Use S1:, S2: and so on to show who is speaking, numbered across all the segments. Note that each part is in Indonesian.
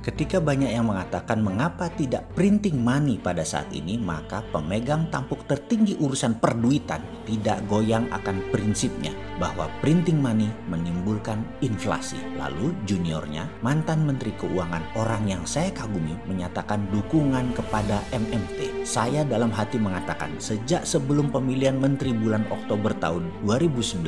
S1: Ketika banyak yang mengatakan mengapa tidak printing money pada saat ini, maka pemegang tampuk tertinggi urusan perduitan tidak goyang akan prinsipnya bahwa printing money menimbulkan inflasi. Lalu juniornya, mantan Menteri Keuangan orang yang saya kagumi menyatakan dukungan kepada MMT. Saya dalam hati mengatakan sejak sebelum pemilihan Menteri bulan Oktober tahun 2019,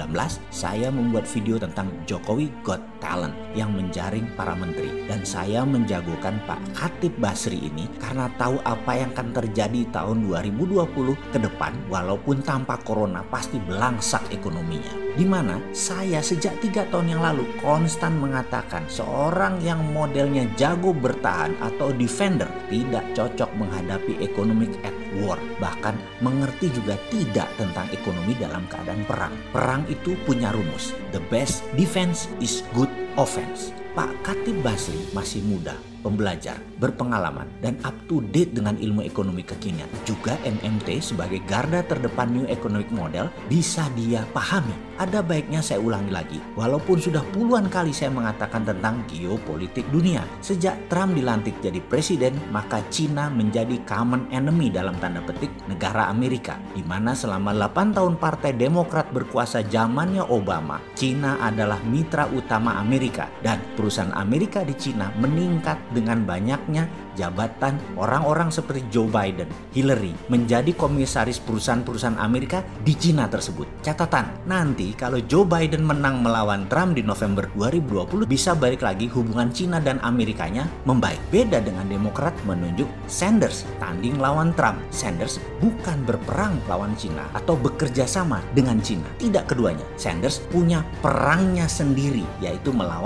S1: saya membuat video tentang Jokowi Got Talent yang menjaring para menteri dan saya menjagokan Pak Khatib Basri ini karena tahu apa yang akan terjadi tahun 2020 ke depan walaupun tanpa corona pasti belangsak ekonominya. Di mana saya sejak tiga tahun yang lalu konstan mengatakan seorang yang modelnya jago bertahan atau defender tidak cocok menghadapi economic at war. Bahkan mengerti juga tidak tentang ekonomi dalam keadaan perang. Perang itu punya rumus. The best defense is good offense. Pak Katib Basri masih muda, pembelajar, berpengalaman, dan up to date dengan ilmu ekonomi kekinian. Juga MMT sebagai garda terdepan New Economic Model bisa dia pahami. Ada baiknya saya ulangi lagi, walaupun sudah puluhan kali saya mengatakan tentang geopolitik dunia. Sejak Trump dilantik jadi presiden, maka Cina menjadi common enemy dalam tanda petik negara Amerika. Di mana selama 8 tahun Partai Demokrat berkuasa zamannya Obama, Cina adalah mitra utama Amerika dan perusahaan Amerika di Cina meningkat dengan banyaknya jabatan orang-orang seperti Joe Biden, Hillary menjadi komisaris perusahaan-perusahaan Amerika di Cina tersebut. Catatan, nanti kalau Joe Biden menang melawan Trump di November 2020 bisa balik lagi hubungan Cina dan Amerikanya membaik. Beda dengan Demokrat menunjuk Sanders tanding lawan Trump. Sanders bukan berperang lawan Cina atau bekerja sama dengan Cina. Tidak keduanya. Sanders punya perangnya sendiri yaitu melawan